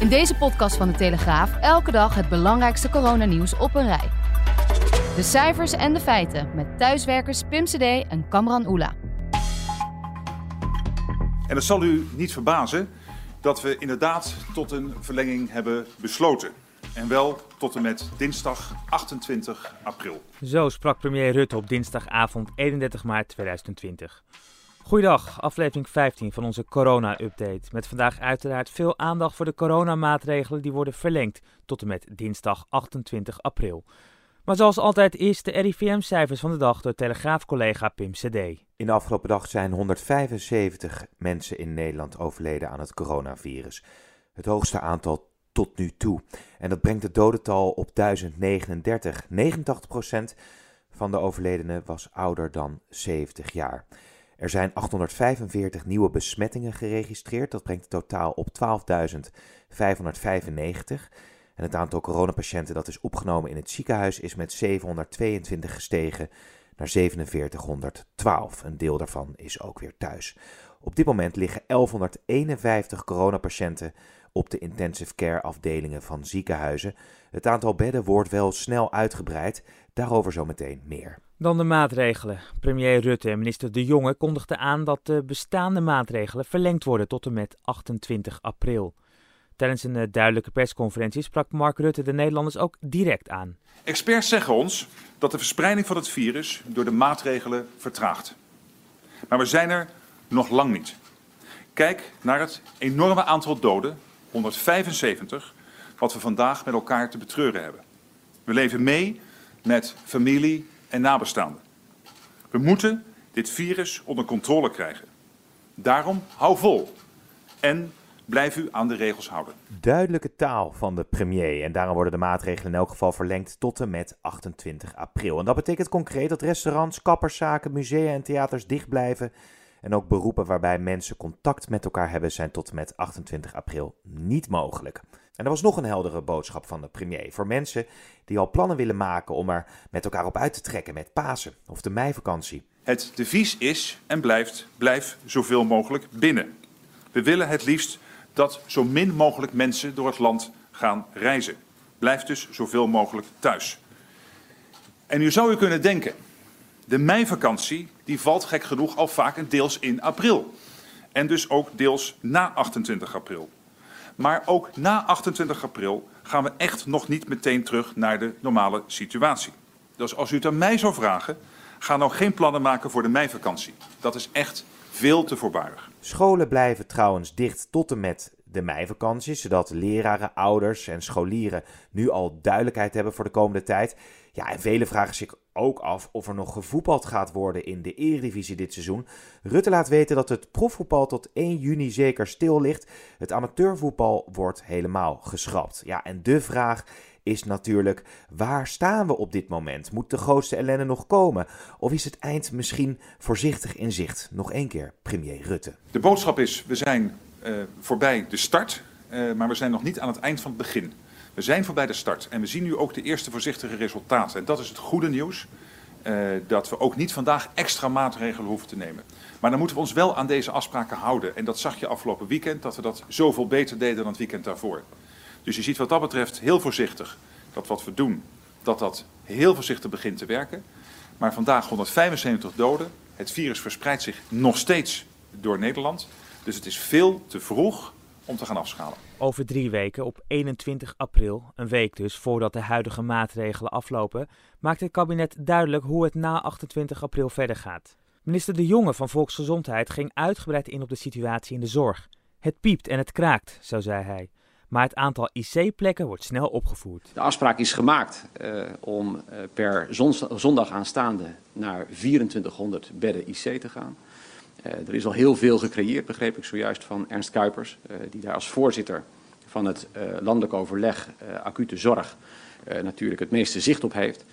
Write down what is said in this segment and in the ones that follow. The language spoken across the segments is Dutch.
In deze podcast van de Telegraaf elke dag het belangrijkste coronanieuws op een rij. De cijfers en de feiten met thuiswerkers Pim CD en Kamran Oela. En het zal u niet verbazen dat we inderdaad tot een verlenging hebben besloten. En wel tot en met dinsdag 28 april. Zo sprak premier Rutte op dinsdagavond 31 maart 2020. Goeiedag, aflevering 15 van onze corona-update. Met vandaag uiteraard veel aandacht voor de coronamaatregelen die worden verlengd tot en met dinsdag 28 april. Maar zoals altijd is de RIVM-cijfers van de dag door Telegraaf-collega Pim CD. In de afgelopen dag zijn 175 mensen in Nederland overleden aan het coronavirus. Het hoogste aantal tot nu toe. En dat brengt het dodental op 1039. 89% van de overledenen was ouder dan 70 jaar. Er zijn 845 nieuwe besmettingen geregistreerd. Dat brengt het totaal op 12.595. En het aantal coronapatiënten dat is opgenomen in het ziekenhuis is met 722 gestegen naar 4712. Een deel daarvan is ook weer thuis. Op dit moment liggen 1151 coronapatiënten op de intensive care afdelingen van ziekenhuizen. Het aantal bedden wordt wel snel uitgebreid, daarover zometeen meer. Dan de maatregelen. Premier Rutte en minister De Jonge kondigden aan dat de bestaande maatregelen verlengd worden tot en met 28 april. Tijdens een eh, duidelijke persconferentie sprak Mark Rutte de Nederlanders ook direct aan. Experts zeggen ons dat de verspreiding van het virus door de maatregelen vertraagt. Maar we zijn er nog lang niet. Kijk naar het enorme aantal doden, 175, wat we vandaag met elkaar te betreuren hebben. We leven mee met familie en nabestaanden. We moeten dit virus onder controle krijgen. Daarom hou vol en blijf u aan de regels houden. Duidelijke taal van de premier. En daarom worden de maatregelen in elk geval verlengd tot en met 28 april. En dat betekent concreet dat restaurants, kapperszaken, musea en theaters dicht blijven. En ook beroepen waarbij mensen contact met elkaar hebben zijn tot en met 28 april niet mogelijk. En er was nog een heldere boodschap van de premier voor mensen die al plannen willen maken om er met elkaar op uit te trekken met Pasen of de meivakantie. Het devies is en blijft: blijf zoveel mogelijk binnen. We willen het liefst dat zo min mogelijk mensen door het land gaan reizen. Blijf dus zoveel mogelijk thuis. En nu zou u kunnen denken, de meivakantie die valt gek genoeg al vaak een deels in april. En dus ook deels na 28 april. Maar ook na 28 april gaan we echt nog niet meteen terug naar de normale situatie. Dus als u het aan mij zou vragen, ga nou geen plannen maken voor de meivakantie. Dat is echt veel te voorbarig. Scholen blijven trouwens dicht tot en met de meivakantie, zodat leraren, ouders en scholieren nu al duidelijkheid hebben voor de komende tijd. Ja, en velen vragen zich ook af of er nog gevoetbald gaat worden in de Eredivisie dit seizoen. Rutte laat weten dat het profvoetbal tot 1 juni zeker stil ligt. Het amateurvoetbal wordt helemaal geschrapt. Ja, en de vraag is natuurlijk: waar staan we op dit moment? Moet de grootste ellende nog komen? Of is het eind misschien voorzichtig in zicht? Nog één keer, premier Rutte. De boodschap is: we zijn voorbij de start, uh, maar we zijn nog niet aan het eind van het begin. We zijn voorbij de start en we zien nu ook de eerste voorzichtige resultaten. En dat is het goede nieuws. Uh, dat we ook niet vandaag extra maatregelen hoeven te nemen. Maar dan moeten we ons wel aan deze afspraken houden. En dat zag je afgelopen weekend, dat we dat zoveel beter deden dan het weekend daarvoor. Dus je ziet wat dat betreft heel voorzichtig dat wat we doen, dat dat heel voorzichtig begint te werken. Maar vandaag 175 doden. Het virus verspreidt zich nog steeds door Nederland. Dus het is veel te vroeg om te gaan afschalen. Over drie weken, op 21 april, een week dus voordat de huidige maatregelen aflopen, maakt het kabinet duidelijk hoe het na 28 april verder gaat. Minister De Jonge van Volksgezondheid ging uitgebreid in op de situatie in de zorg. Het piept en het kraakt, zo zei hij. Maar het aantal IC-plekken wordt snel opgevoerd. De afspraak is gemaakt uh, om uh, per zondag aanstaande naar 2400 bedden IC te gaan. Er is al heel veel gecreëerd, begreep ik zojuist van Ernst Kuipers, die daar als voorzitter van het landelijk overleg acute zorg natuurlijk het meeste zicht op heeft.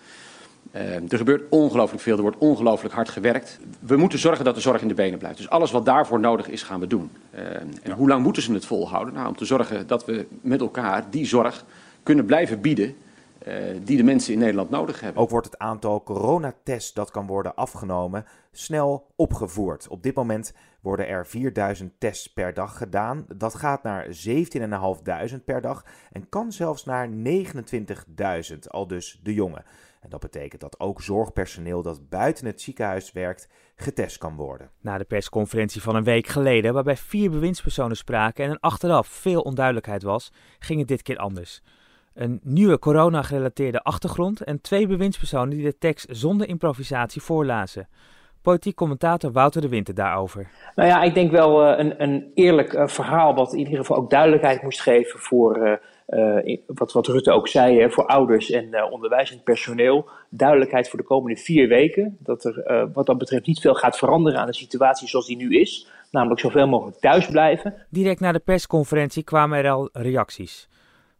Er gebeurt ongelooflijk veel, er wordt ongelooflijk hard gewerkt. We moeten zorgen dat de zorg in de benen blijft. Dus alles wat daarvoor nodig is, gaan we doen. En hoe lang moeten ze het volhouden? Nou, om te zorgen dat we met elkaar die zorg kunnen blijven bieden die de mensen in Nederland nodig hebben. Ook wordt het aantal coronatests dat kan worden afgenomen snel opgevoerd. Op dit moment worden er 4000 tests per dag gedaan. Dat gaat naar 17.500 per dag en kan zelfs naar 29.000, al dus de jongen. En dat betekent dat ook zorgpersoneel dat buiten het ziekenhuis werkt getest kan worden. Na de persconferentie van een week geleden, waarbij vier bewindspersonen spraken en er achteraf veel onduidelijkheid was, ging het dit keer anders. Een nieuwe corona-gerelateerde achtergrond en twee bewindspersonen die de tekst zonder improvisatie voorlazen. Politiek commentator Wouter de Winter daarover. Nou ja, ik denk wel uh, een, een, eerlijk uh, verhaal wat in ieder geval ook duidelijkheid moest geven voor, uh, uh, wat, wat Rutte ook zei, hè, voor ouders en onderwijzend personeel, duidelijkheid voor de komende vier weken. Dat er wat dat betreft niet veel gaat veranderen aan de situatie zoals die nu is. Namelijk zoveel mogelijk thuis blijven. Direct na de persconferentie kwamen er al reacties.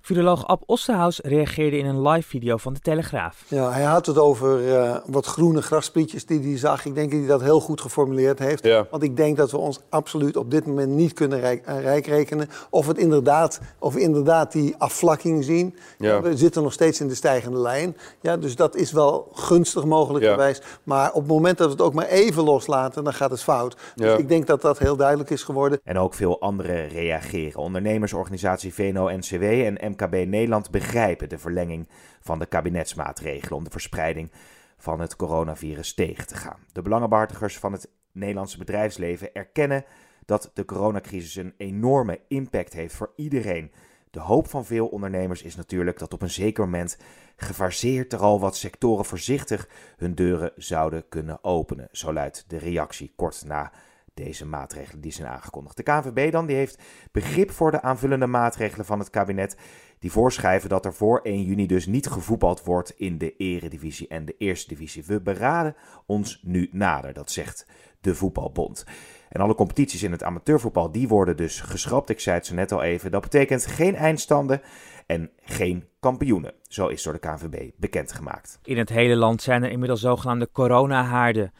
Viroloog Ab Osterhaus reageerde in een live video van de Telegraaf. Ja, hij had het over uh, wat groene grasprietjes die hij zag. Ik denk dat hij dat heel goed geformuleerd heeft. Ja. Want ik denk dat we ons absoluut op dit moment niet kunnen rijk, uh, rijk rekenen. Of, het inderdaad, of we inderdaad die afvlakking zien. Ja. We zitten nog steeds in de stijgende lijn. Ja, dus dat is wel gunstig mogelijkerwijs. Ja. Maar op het moment dat we het ook maar even loslaten, dan gaat het fout. Dus ik denk dat dat heel duidelijk is geworden. En ook veel anderen reageren. Ondernemersorganisatie VNO-NCW en MKB Nederland begrijpen de verlenging van de kabinetsmaatregelen om de verspreiding van het coronavirus tegen te gaan. De belangenbehartigers van het Nederlandse bedrijfsleven erkennen dat de coronacrisis een enorme impact heeft voor iedereen. De hoop van veel ondernemers is natuurlijk dat op een zeker moment gefaseerd er al wat sectoren voorzichtig hun deuren zouden kunnen openen. Zo luidt de reactie kort na deze maatregelen die zijn aangekondigd. De KNVB dan, die heeft begrip voor de aanvullende maatregelen van het kabinet. Die voorschrijven dat er voor 1 juni dus niet gevoetbald wordt in de eredivisie en de eerste divisie. We beraden ons nu nader, dat zegt de voetbalbond. En alle competities in het amateurvoetbal, die worden dus geschrapt. Ik zei het zo net al even. Dat betekent geen eindstanden en geen kampioenen. Zo is door de KNVB bekendgemaakt. In het hele land zijn er inmiddels zogenaamde coronahaarden.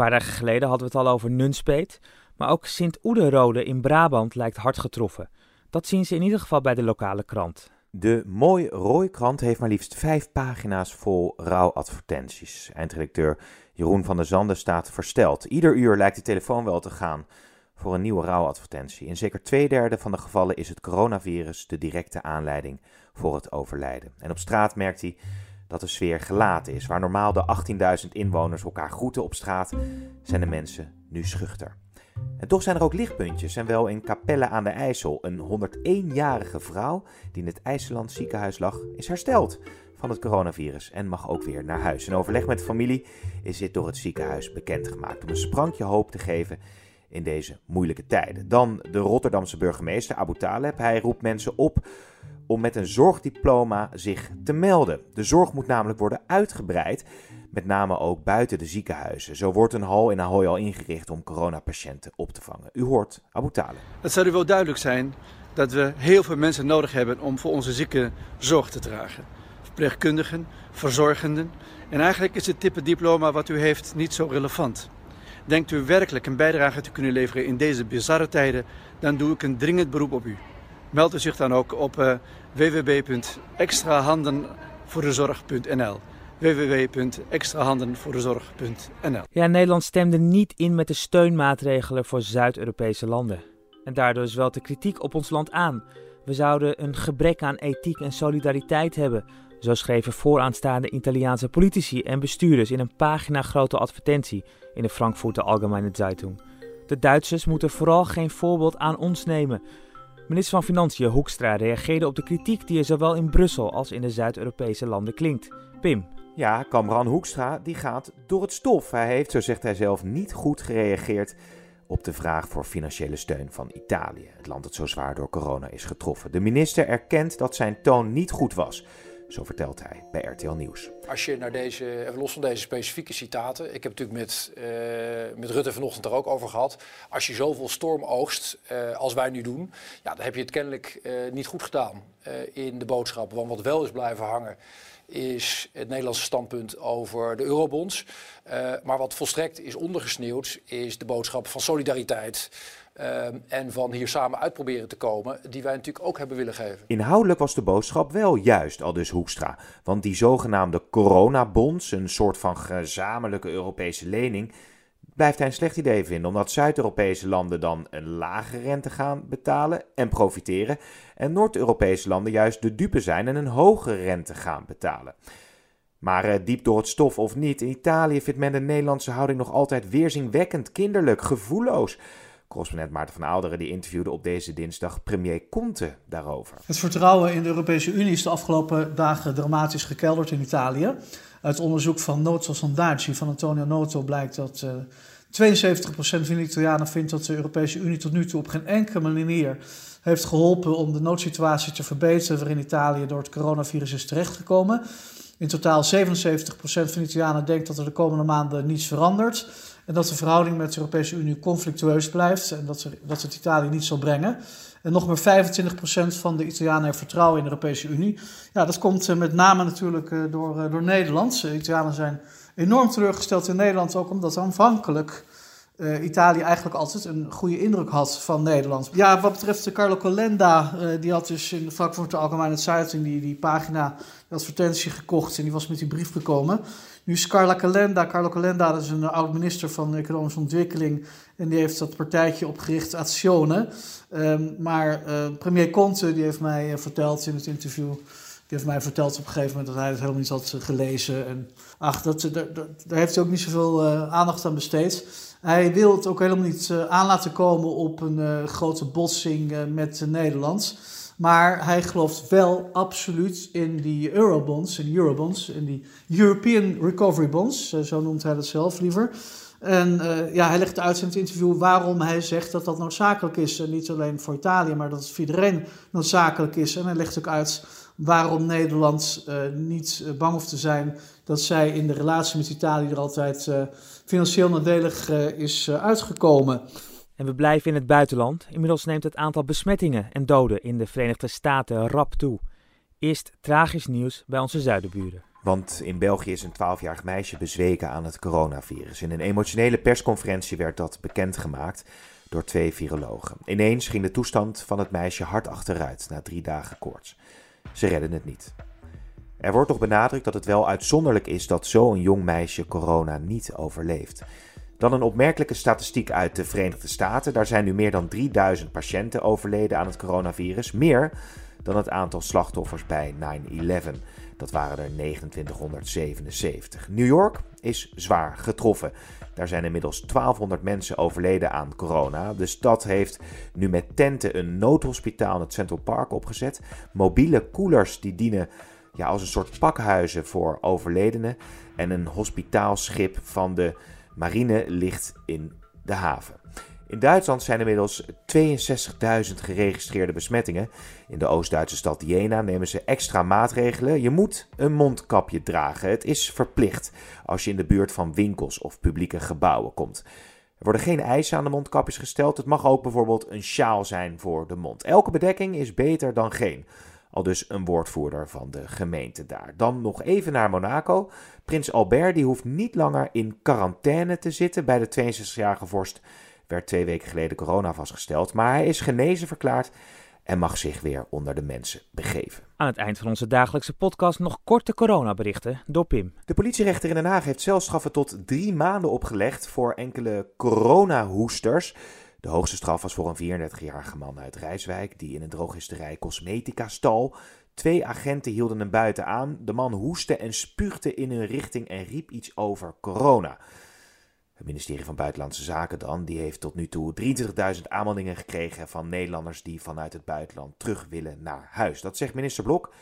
Paar dagen geleden hadden we het al over Nunspeet. Maar ook Sint-Oederode in Brabant lijkt hard getroffen. Dat zien ze in ieder geval bij de lokale krant. De Mooi Rooi krant heeft maar liefst vijf pagina's vol rouwadvertenties. Eindredacteur Jeroen van der Zanden staat versteld. Ieder uur lijkt de telefoon wel te gaan voor een nieuwe rouwadvertentie. In zeker twee derde van de gevallen is het coronavirus de directe aanleiding voor het overlijden. En op straat merkt hij dat de sfeer gelaten is. Waar normaal de 18.000 inwoners elkaar groeten op straat, zijn de mensen nu schuchter. En toch zijn er ook lichtpuntjes en wel in Capelle aan de IJssel. Een 101-jarige vrouw die in het IJsseland ziekenhuis lag, is hersteld van het coronavirus en mag ook weer naar huis. In overleg met de familie is dit door het ziekenhuis bekendgemaakt om een sprankje hoop te geven in deze moeilijke tijden. Dan de Rotterdamse burgemeester Abu Taleb. Hij roept mensen op om met een zorgdiploma zich te melden. De zorg moet namelijk worden uitgebreid, met name ook buiten de ziekenhuizen. Zo wordt een hal in Ahoy al ingericht om coronapatiënten op te vangen. U hoort Abu Taleb. Het zou u wel duidelijk zijn dat we heel veel mensen nodig hebben om voor onze zieken zorg te dragen. Verpleegkundigen, verzorgenden. En eigenlijk is het type diploma wat u heeft niet zo relevant. Denkt u werkelijk een bijdrage te kunnen leveren in deze bizarre tijden, dan doe ik een dringend beroep op u. Meld u zich dan ook op uh, www.extrahandenvoordezorg.nl www.extrahandenvoordezorg.nl Ja, Nederland stemde niet in met de steunmaatregelen voor Zuid-Europese landen. En daardoor is wel de kritiek op ons land aan. We zouden een gebrek aan ethiek en solidariteit hebben. Zo schreven vooraanstaande Italiaanse politici en bestuurders in een pagina grote advertentie in de Frankfurter Allgemeine Zeitung. De Duitsers moeten vooral geen voorbeeld aan ons nemen. Minister van Financiën Hoekstra reageerde op de kritiek die er zowel in Brussel als in de Zuid-Europese landen klinkt. Pim. Ja, Kamran Hoekstra die gaat door het stof. Hij heeft, zo zegt hij zelf, niet goed gereageerd op de vraag voor financiële steun van Italië, het land dat zo zwaar door corona is getroffen. De minister erkent dat zijn toon niet goed was. Zo vertelt hij bij RTL Nieuws. Als je naar deze, los van deze specifieke citaten, ik heb natuurlijk met, uh, met Rutte vanochtend er ook over gehad. Als je zoveel storm oogst uh, als wij nu doen, ja, dan heb je het kennelijk uh, niet goed gedaan in de boodschap. Want wat wel is blijven hangen, is het Nederlandse standpunt over de eurobonds. Maar wat volstrekt is ondergesneeuwd, is de boodschap van solidariteit. Uh, en van hier samen uitproberen te komen, die wij natuurlijk ook hebben willen geven. Inhoudelijk was de boodschap wel juist, al dus Hoekstra. Want die zogenaamde coronabonds, een soort van gezamenlijke Europese lening, blijft hij een slecht idee vinden, omdat Zuid-Europese landen dan een lage rente gaan betalen en profiteren, en Noord-Europese landen juist de dupe zijn en een hoge rente gaan betalen. Maar uh, diep door het stof of niet, in Italië vindt men de Nederlandse houding nog altijd weerzinwekkend, kinderlijk, gevoelloos. Correspondent Maarten van Ouderen die interviewde op deze dinsdag premier Conte daarover. Het vertrouwen in de Europese Unie is de afgelopen dagen dramatisch gekelderd in Italië. Uit onderzoek van Noto Sondaggi van Antonio Noto blijkt dat uh, 72% van de Italianen vindt dat de Europese Unie tot nu toe op geen enkele manier heeft geholpen om de noodsituatie te verbeteren waarin Italië door het coronavirus is terechtgekomen. In totaal 77% van de Italianen denkt dat er de komende maanden niets verandert. En dat de verhouding met de Europese Unie conflictueus blijft en dat, er, dat het Italië niet zal brengen. En nog maar 25% van de Italianen heeft vertrouwen in de Europese Unie. Ja, dat komt met name natuurlijk door, door Nederland. De Italianen zijn enorm teleurgesteld in Nederland, ook omdat aanvankelijk uh, Italië eigenlijk altijd een goede indruk had van Nederland. Ja, wat betreft de Carlo Colenda, uh, die had dus in de Frankfurt de Algemene Zeitung die, die pagina, de advertentie gekocht en die was met die brief gekomen. Nu is Carla Calenda, Carlo Calenda, dat is een oud-minister van Economische Ontwikkeling en die heeft dat partijtje opgericht, Azione. Um, maar uh, premier Conte, die heeft mij verteld in het interview die heeft mij verteld op een gegeven moment dat hij het helemaal niet had gelezen. En ach, dat, daar, daar heeft hij ook niet zoveel aandacht aan besteed. Hij wil het ook helemaal niet uh, aan laten komen op een uh, grote botsing met Nederland. Maar hij gelooft wel absoluut in die eurobonds, in die eurobonds, in die European Recovery Bonds, zo noemt hij dat zelf liever. En ja, hij legt uit in het interview waarom hij zegt dat dat noodzakelijk is. En niet alleen voor Italië, maar dat het voor iedereen noodzakelijk is. En hij legt ook uit waarom Nederland uh, niet bang hoeft te zijn dat zij in de relatie met Italië er altijd uh, financieel nadelig is uitgekomen. En we blijven in het buitenland. Inmiddels neemt het aantal besmettingen en doden in de Verenigde Staten rap toe. Eerst tragisch nieuws bij onze zuidenburen. Want in België is een 12-jarig meisje bezweken aan het coronavirus. In een emotionele persconferentie werd dat bekendgemaakt door twee virologen. Ineens ging de toestand van het meisje hard achteruit na drie dagen koorts. Ze redden het niet. Er wordt toch benadrukt dat het wel uitzonderlijk is dat zo'n jong meisje corona niet overleeft. Dan een opmerkelijke statistiek uit de Verenigde Staten. Daar zijn nu meer dan 3000 patiënten overleden aan het coronavirus. Meer dan het aantal slachtoffers bij 9-11. Dat waren er 2977. New York is zwaar getroffen. Daar zijn inmiddels 1200 mensen overleden aan corona. De stad heeft nu met tenten een noodhospitaal in het Central Park opgezet. Mobiele koelers die dienen ja, als een soort pakhuizen voor overledenen. En een hospitaalschip van de marine ligt in de haven. In Duitsland zijn inmiddels 62.000 geregistreerde besmettingen. In de Oost-Duitse stad Jena nemen ze extra maatregelen. Je moet een mondkapje dragen. Het is verplicht als je in de buurt van winkels of publieke gebouwen komt. Er worden geen eisen aan de mondkapjes gesteld. Het mag ook bijvoorbeeld een sjaal zijn voor de mond. Elke bedekking is beter dan geen. Al dus een woordvoerder van de gemeente daar. Dan nog even naar Monaco. Prins Albert die hoeft niet langer in quarantaine te zitten bij de 62-jarige vorst werd twee weken geleden corona vastgesteld, maar hij is genezen verklaard en mag zich weer onder de mensen begeven. Aan het eind van onze dagelijkse podcast nog korte coronaberichten door Pim. De politierechter in Den Haag heeft celstraffen tot drie maanden opgelegd voor enkele coronahoesters. De hoogste straf was voor een 34-jarige man uit Rijswijk die in een drogisterij cosmetica stal. Twee agenten hielden hem buiten aan. De man hoestte en spuugde in hun richting en riep iets over corona. Het ministerie van Buitenlandse Zaken dan, die heeft tot nu toe 23.000 aanmeldingen gekregen van Nederlanders die vanuit het buitenland terug willen naar huis. Dat zegt minister Blok,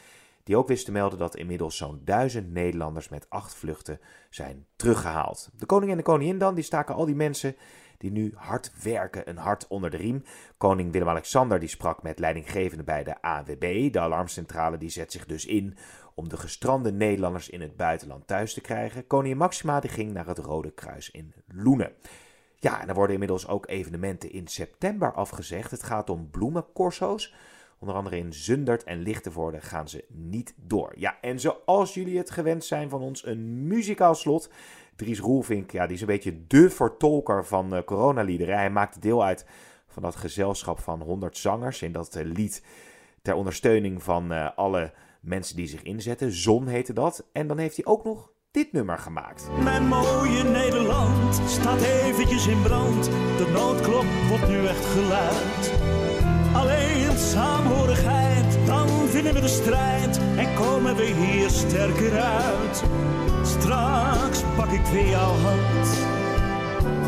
die ook wist te melden dat inmiddels zo'n duizend Nederlanders met acht vluchten zijn teruggehaald. De koning en de koningin dan, die staken al die mensen die nu hard werken, een hart onder de riem. Koning Willem-Alexander die sprak met leidinggevenden bij de AWB. De alarmcentrale die zet zich dus in om de gestrande Nederlanders in het buitenland thuis te krijgen. Koningin Maxima die ging naar het Rode Kruis in Loenen. Ja, en er worden inmiddels ook evenementen in september afgezegd. Het gaat om bloemencorso's. Onder andere in Zundert en Lichtenvoorde gaan ze niet door. Ja, en zoals jullie het gewend zijn van ons, een muzikaal slot. Dries Roelvink, ja, die is een beetje de vertolker van uh, coronaliederen. Hij maakte deel uit van dat gezelschap van 100 zangers in dat uh, lied ter ondersteuning van uh, alle mensen die zich inzetten. Zon heette dat. En dan heeft hij ook nog dit nummer gemaakt. Mijn mooie Nederland staat eventjes in brand. De noodklok wordt nu echt geluid. Alleen saamhorigheid, dan vinden we de strijd en komen we hier sterker uit. Straks pak ik weer jouw hand,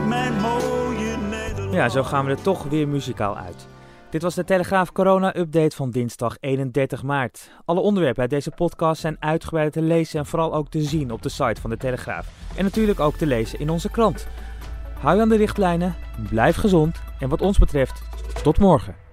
mijn mooie Nederland. Ja, zo gaan we er toch weer muzikaal uit. Dit was de Telegraaf Corona Update van dinsdag 31 maart. Alle onderwerpen uit deze podcast zijn uitgebreid te lezen en vooral ook te zien op de site van de Telegraaf. En natuurlijk ook te lezen in onze krant. Hou aan de richtlijnen, blijf gezond en wat ons betreft, tot morgen.